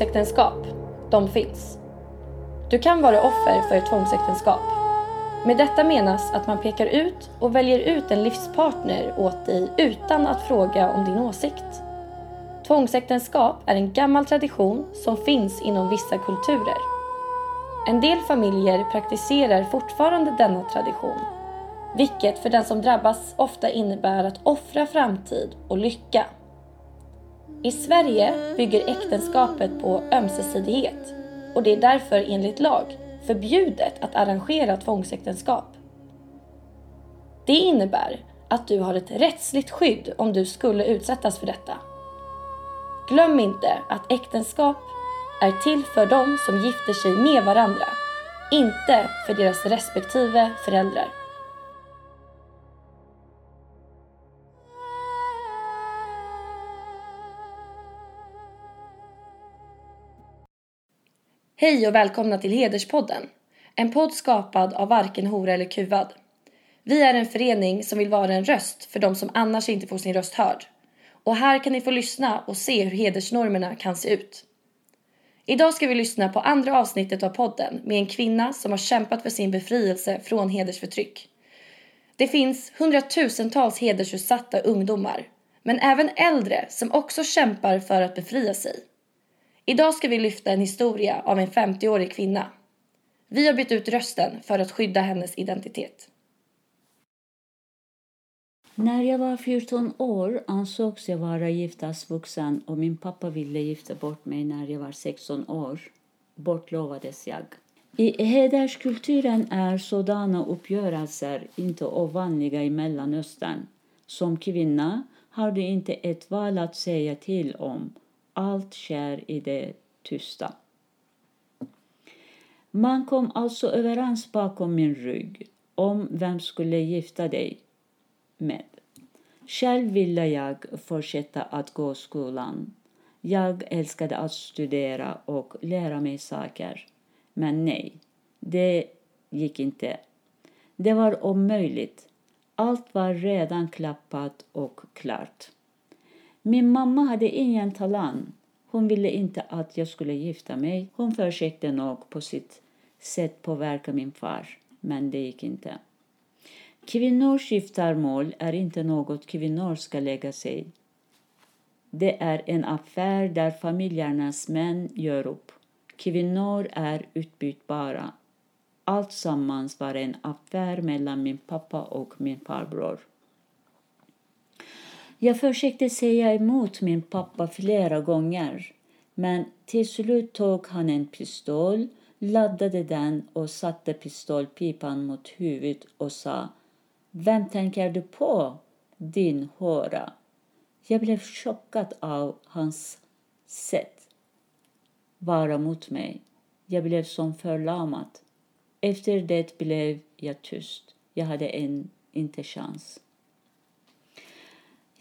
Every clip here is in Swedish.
Tvångsäktenskap, de finns. Du kan vara offer för ett tvångsäktenskap. Med detta menas att man pekar ut och väljer ut en livspartner åt dig utan att fråga om din åsikt. Tvångsäktenskap är en gammal tradition som finns inom vissa kulturer. En del familjer praktiserar fortfarande denna tradition, vilket för den som drabbas ofta innebär att offra framtid och lycka. I Sverige bygger äktenskapet på ömsesidighet och det är därför enligt lag förbjudet att arrangera tvångsäktenskap. Det innebär att du har ett rättsligt skydd om du skulle utsättas för detta. Glöm inte att äktenskap är till för de som gifter sig med varandra, inte för deras respektive föräldrar. Hej och välkomna till Hederspodden. En podd skapad av varken hora eller kuvad. Vi är en förening som vill vara en röst för de som annars inte får sin röst hörd. Och här kan ni få lyssna och se hur hedersnormerna kan se ut. Idag ska vi lyssna på andra avsnittet av podden med en kvinna som har kämpat för sin befrielse från hedersförtryck. Det finns hundratusentals hedersutsatta ungdomar, men även äldre som också kämpar för att befria sig. Idag ska vi lyfta en historia av en 50-årig kvinna. Vi har bytt ut rösten för att skydda hennes identitet. När jag var 14 år ansågs jag vara giftasvuxen och min pappa ville gifta bort mig när jag var 16 år. Bortlovades jag. I hederskulturen är sådana uppgörelser inte ovanliga i Mellanöstern. Som kvinna har du inte ett val att säga till om allt sker i det tysta. Man kom alltså överens bakom min rygg om vem skulle gifta dig med. Själv ville jag fortsätta att gå skolan. Jag älskade att studera och lära mig saker. Men nej, det gick inte. Det var omöjligt. Allt var redan klappat och klart. Min mamma hade ingen talang. Hon ville inte att jag skulle gifta mig. Hon försökte nog på sitt sätt påverka min far, men det gick inte. Kvinnors giftermål är inte något kvinnor ska lägga sig Det är en affär där familjernas män gör upp. Kvinnor är utbytbara. Allt sammans var en affär mellan min pappa och min farbror. Jag försökte säga emot min pappa flera gånger men till slut tog han en pistol, laddade den och satte pistolpipan mot huvudet och sa Vem tänker du på, din hora? Jag blev chockad av hans sätt vara mot mig. Jag blev som förlamad. Efter det blev jag tyst. Jag hade en, inte chans.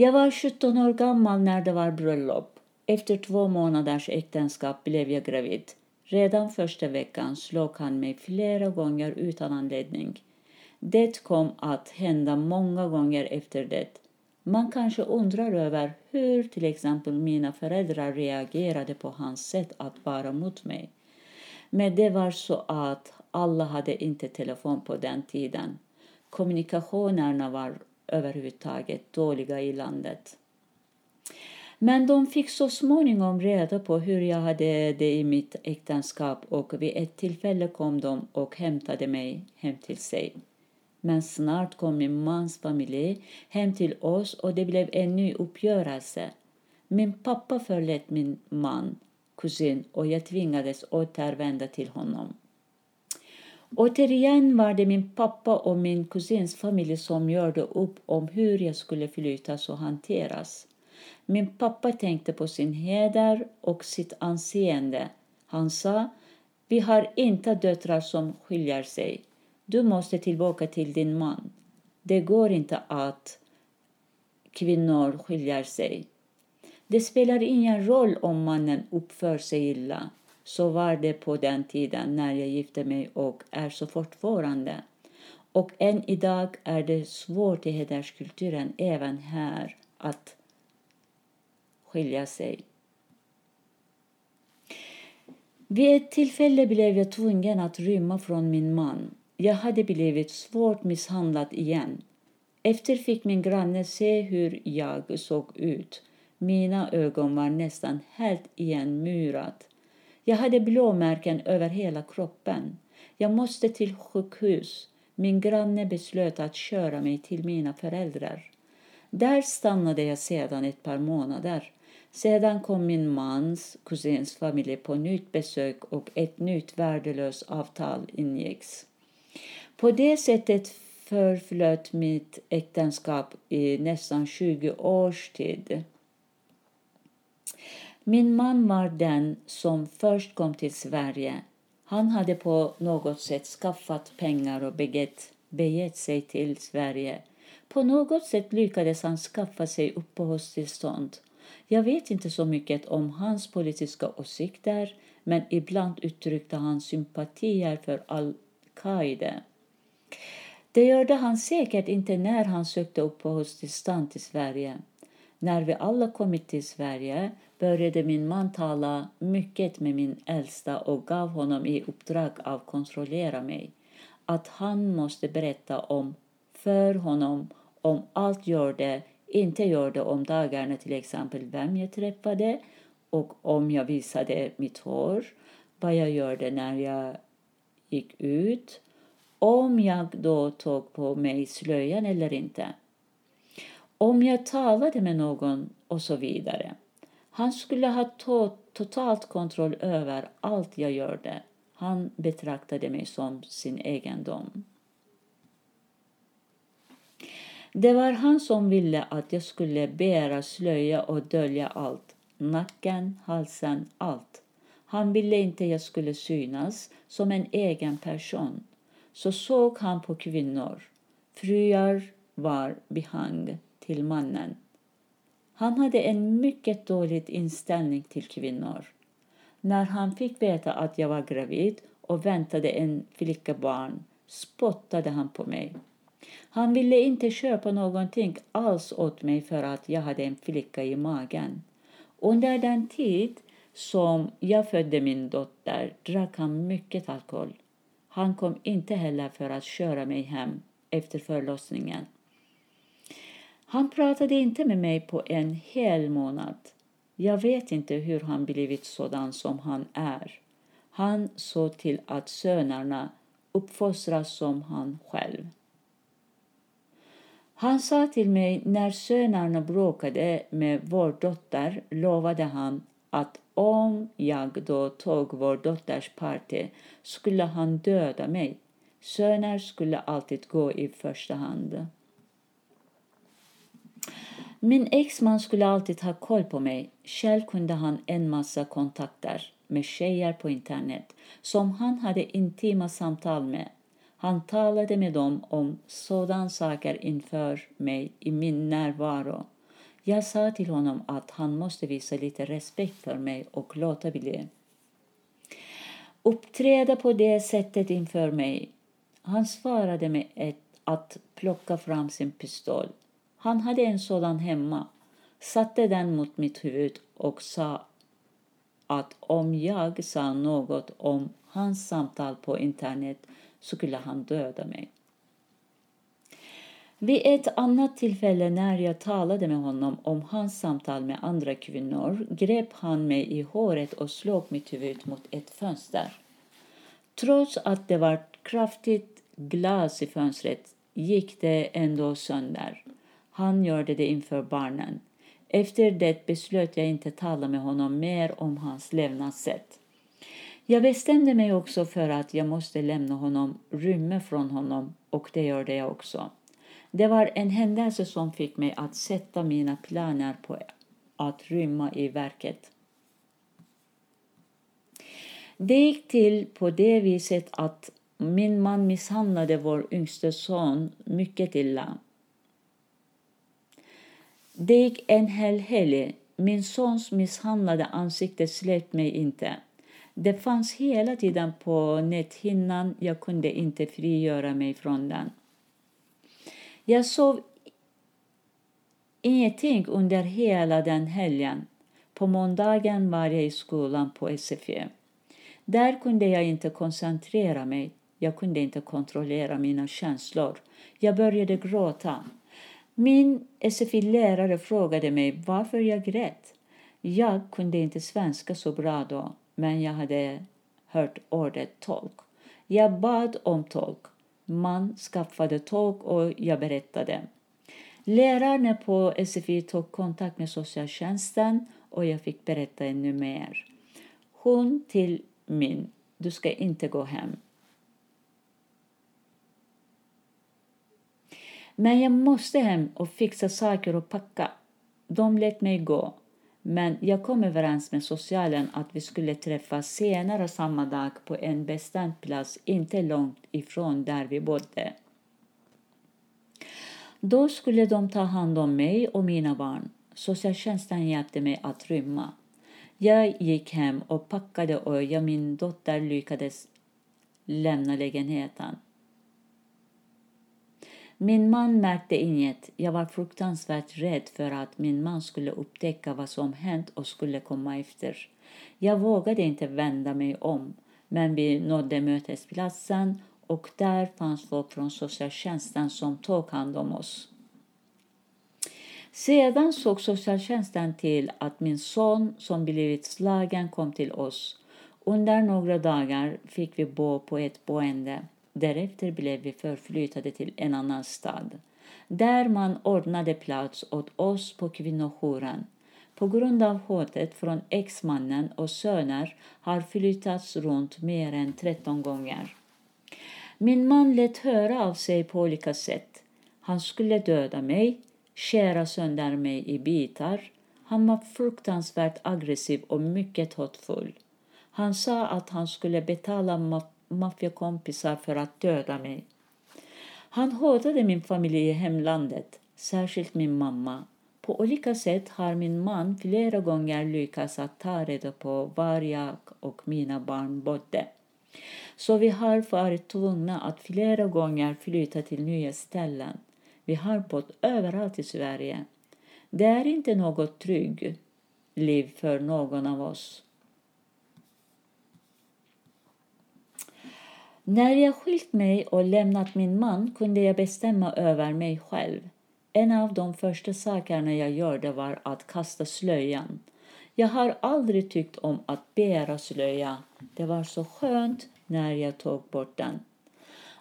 Jag var 17 år gammal när det var bröllop. Efter två månaders äktenskap blev jag gravid. Redan första veckan slog han mig flera gånger utan anledning. Det kom att hända många gånger efter det. Man kanske undrar över hur till exempel mina föräldrar reagerade på hans sätt att vara mot mig. Men det var så att alla hade inte telefon på den tiden. Kommunikationerna var överhuvudtaget dåliga i landet. Men de fick så småningom reda på hur jag hade det i mitt äktenskap och vid ett tillfälle kom de och hämtade mig hem till sig. Men snart kom min mans familj hem till oss och det blev en ny uppgörelse. Min pappa förlät min man, kusin, och jag tvingades återvända till honom. Återigen var det min pappa och min kusins familj som gjorde upp om hur jag skulle flyttas och hanteras. Min pappa tänkte på sin heder och sitt anseende. Han sa, vi har inte döttrar som skiljer sig. Du måste tillbaka till din man. Det går inte att kvinnor skiljer sig. Det spelar ingen roll om mannen uppför sig illa. Så var det på den tiden när jag gifte mig och är så fortfarande. Och än idag är det svårt i hederskulturen även här att skilja sig. Vid ett tillfälle blev jag tvungen att rymma från min man. Jag hade blivit svårt misshandlad igen. Efter fick min granne se hur jag såg ut. Mina ögon var nästan helt igenmurat. Jag hade blåmärken över hela kroppen. Jag måste till sjukhus. Min granne beslöt att köra mig till mina föräldrar. Där stannade jag sedan ett par månader. Sedan kom min mans kusins familj på nytt besök och ett nytt värdelöst avtal ingicks. På det sättet förflöt mitt äktenskap i nästan 20 års tid. Min man var den som först kom till Sverige. Han hade på något sätt skaffat pengar och begett, begett sig till Sverige. På något sätt lyckades han skaffa sig uppehållstillstånd. Jag vet inte så mycket om hans politiska åsikter men ibland uttryckte han sympatier för al-Qaida. Det gjorde han säkert inte när han sökte uppehållstillstånd till Sverige. När vi alla kommit till Sverige började min man tala mycket med min äldsta och gav honom i uppdrag att kontrollera mig. Att han måste berätta om för honom om allt gjorde, inte gjorde om dagarna till exempel vem jag träffade och om jag visade mitt hår, vad jag gjorde när jag gick ut, om jag då tog på mig slöjan eller inte, om jag talade med någon och så vidare. Han skulle ha to totalt kontroll över allt jag gjorde. Han betraktade mig som sin egendom. Det var han som ville att jag skulle bära slöja och dölja allt. Nacken, halsen, allt. Han ville inte jag skulle synas som en egen person. Så såg han på kvinnor. Fruar var behang till mannen. Han hade en mycket dålig inställning till kvinnor. När han fick veta att jag var gravid och väntade en flickebarn spottade han på mig. Han ville inte köpa någonting alls åt mig för att jag hade en flicka i magen. Under den tid som jag födde min dotter drack han mycket alkohol. Han kom inte heller för att köra mig hem efter förlossningen. Han pratade inte med mig på en hel månad. Jag vet inte hur han blivit sådan som han är. Han såg till att sönerna uppfostras som han själv. Han sa till mig när sönerna bråkade med vår dotter lovade han att om jag då tog vår dotters parti skulle han döda mig. Söner skulle alltid gå i första hand. Min exman skulle alltid ha koll på mig. Själv kunde han en massa kontakter med tjejer på internet som han hade intima samtal med. Han talade med dem om sådana saker inför mig i min närvaro. Jag sa till honom att han måste visa lite respekt för mig och låta bli. Uppträda på det sättet inför mig. Han svarade med ett, att plocka fram sin pistol. Han hade en sådan hemma, satte den mot mitt huvud och sa att om jag sa något om hans samtal på internet så skulle han döda mig. Vid ett annat tillfälle när jag talade med honom om hans samtal med andra kvinnor grep han mig i håret och slog mitt huvud mot ett fönster. Trots att det var kraftigt glas i fönstret gick det ändå sönder. Han gjorde det inför barnen. Efter det beslöt jag inte tala med honom mer om hans levnadssätt. Jag bestämde mig också för att jag måste lämna honom, rymma från honom och det gjorde jag också. Det var en händelse som fick mig att sätta mina planer på att rymma i verket. Det gick till på det viset att min man misshandlade vår yngste son mycket illa. Det gick en hel helg. Min sons misshandlade ansikte släppte mig inte. Det fanns hela tiden på näthinnan. Jag kunde inte frigöra mig från den. Jag sov ingenting under hela den helgen. På måndagen var jag i skolan på SFI. Där kunde jag inte koncentrera mig. Jag kunde inte kontrollera mina känslor. Jag började gråta. Min SFI-lärare frågade mig varför jag grät. Jag kunde inte svenska så bra då, men jag hade hört ordet tolk. Jag bad om tolk. Man skaffade tolk och jag berättade. Lärarna på SFI tog kontakt med socialtjänsten och jag fick berätta ännu mer. Hon till min, du ska inte gå hem. Men jag måste hem och fixa saker och packa. De lät mig gå. Men jag kom överens med socialen att vi skulle träffas senare samma dag på en bestämd plats inte långt ifrån där vi bodde. Då skulle de ta hand om mig och mina barn. Socialtjänsten hjälpte mig att rymma. Jag gick hem och packade och jag min dotter lyckades lämna lägenheten. Min man märkte inget. Jag var fruktansvärt rädd för att min man skulle upptäcka vad som hänt och skulle komma efter. Jag vågade inte vända mig om, men vi nådde mötesplatsen och där fanns folk från socialtjänsten som tog hand om oss. Sedan såg socialtjänsten till att min son som blivit slagen kom till oss. Under några dagar fick vi bo på ett boende. Därefter blev vi förflyttade till en annan stad där man ordnade plats åt oss på kvinnojouren. På grund av hotet från exmannen och söner har flyttats runt mer än 13 gånger. Min man lät höra av sig på olika sätt. Han skulle döda mig, skära sönder mig i bitar. Han var fruktansvärt aggressiv och mycket hotfull. Han sa att han skulle betala maffiakompisar för att döda mig. Han hotade min familj i hemlandet, särskilt min mamma. På olika sätt har min man flera gånger lyckats att ta reda på var jag och mina barn bodde. Så vi har varit tvungna att flera gånger flytta till nya ställen. Vi har bott överallt i Sverige. Det är inte något tryggt liv för någon av oss. När jag skilt mig och lämnat min man kunde jag bestämma över mig själv. En av de första sakerna jag gjorde var att kasta slöjan. Jag har aldrig tyckt om att bära slöja. Det var så skönt när jag tog bort den.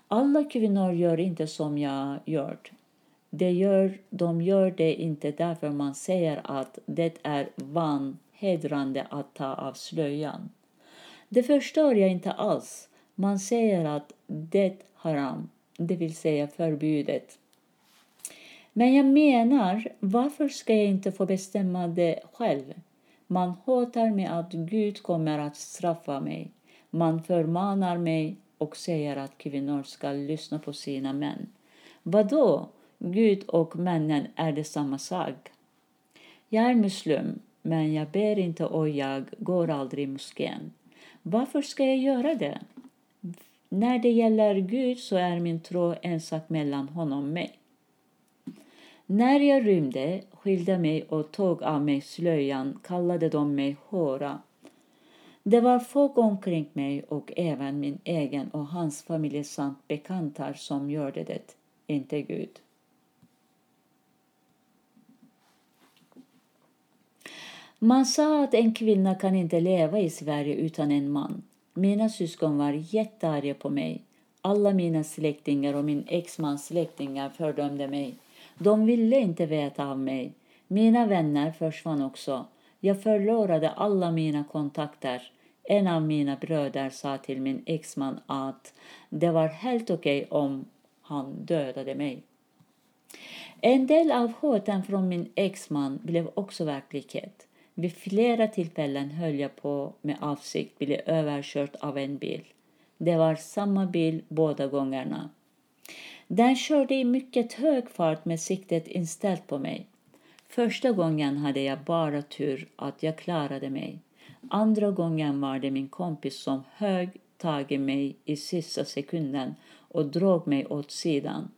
Alla kvinnor gör inte som jag gör. De gör, de gör det inte därför man säger att det är vanhedrande att ta av slöjan. Det förstår jag inte alls. Man säger att det haram, det vill säga förbjudet. Men jag menar, varför ska jag inte få bestämma det själv? Man hotar med att Gud kommer att straffa mig. Man förmanar mig och säger att kvinnor ska lyssna på sina män. Vad då? Gud och männen är det samma sak. Jag är muslim, men jag ber inte och jag går aldrig i moskén. Varför ska jag göra det? När det gäller Gud så är min tro en sak mellan honom och mig. När jag rymde, skilde mig och tog av mig slöjan kallade de mig Hora. Det var folk omkring mig och även min egen och hans familj samt bekantar som gjorde det, inte Gud. Man sa att en kvinna kan inte leva i Sverige utan en man. Mina syskon var jättearga på mig. Alla mina släktingar och min exmans släktingar fördömde mig. De ville inte veta av mig. Mina vänner försvann också. Jag förlorade alla mina kontakter. En av mina bröder sa till min exman att det var helt okej okay om han dödade mig. En del av hoten från min exman blev också verklighet. Vid flera tillfällen höll jag på med avsikt bli överkörd av en bil. Det var samma bil båda gångerna. Den körde i mycket hög fart med siktet inställt på mig. Första gången hade jag bara tur att jag klarade mig. Andra gången var det min kompis som högg tag i mig i sista sekunden och drog mig åt sidan.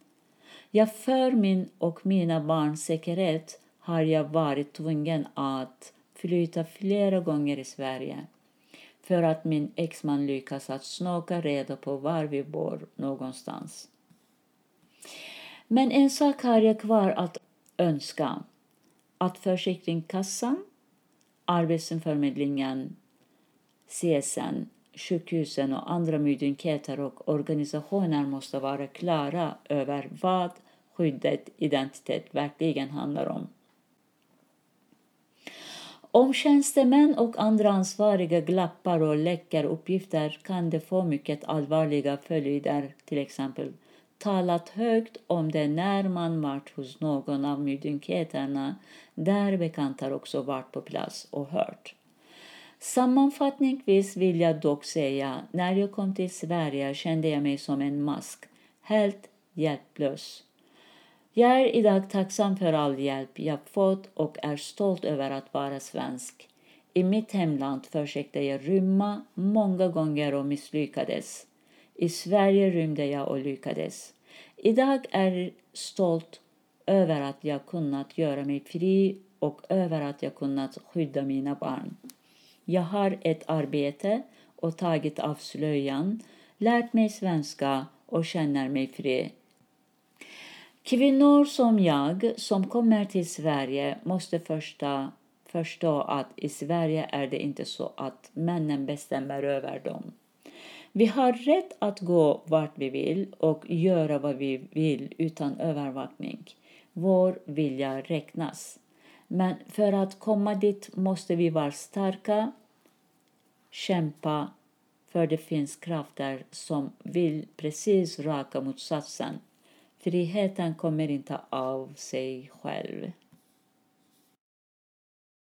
Jag för min och mina barns säkerhet har jag varit tvungen att flytta flera gånger i Sverige. för att min exman lyckas att snaka reda på var vi bor någonstans. Men en sak har jag kvar att önska. Att Försäkringskassan, Arbetsförmedlingen, CSN, sjukhusen och andra myndigheter och organisationer måste vara klara över vad skyddet identitet verkligen handlar om. Om tjänstemän och andra ansvariga glappar och läcker uppgifter kan det få mycket allvarliga följder, till exempel talat högt om det när man varit hos någon av myndigheterna där bekantar också varit på plats och hört. Sammanfattningsvis vill jag dock säga, när jag kom till Sverige kände jag mig som en mask, helt hjälplös. Jag är idag tacksam för all hjälp jag fått och är stolt över att vara svensk. I mitt hemland försökte jag rymma många gånger och misslyckades. I Sverige rymde jag och lyckades. Idag är jag stolt över att jag kunnat göra mig fri och över att jag kunnat skydda mina barn. Jag har ett arbete och tagit av slöjan, lärt mig svenska och känner mig fri. Kvinnor som jag som kommer till Sverige måste första, förstå att i Sverige är det inte så att männen bestämmer över dem. Vi har rätt att gå vart vi vill och göra vad vi vill utan övervakning. Vår vilja räknas. Men för att komma dit måste vi vara starka, kämpa, för det finns krafter som vill precis raka motsatsen. Friheten kommer inte av sig själv.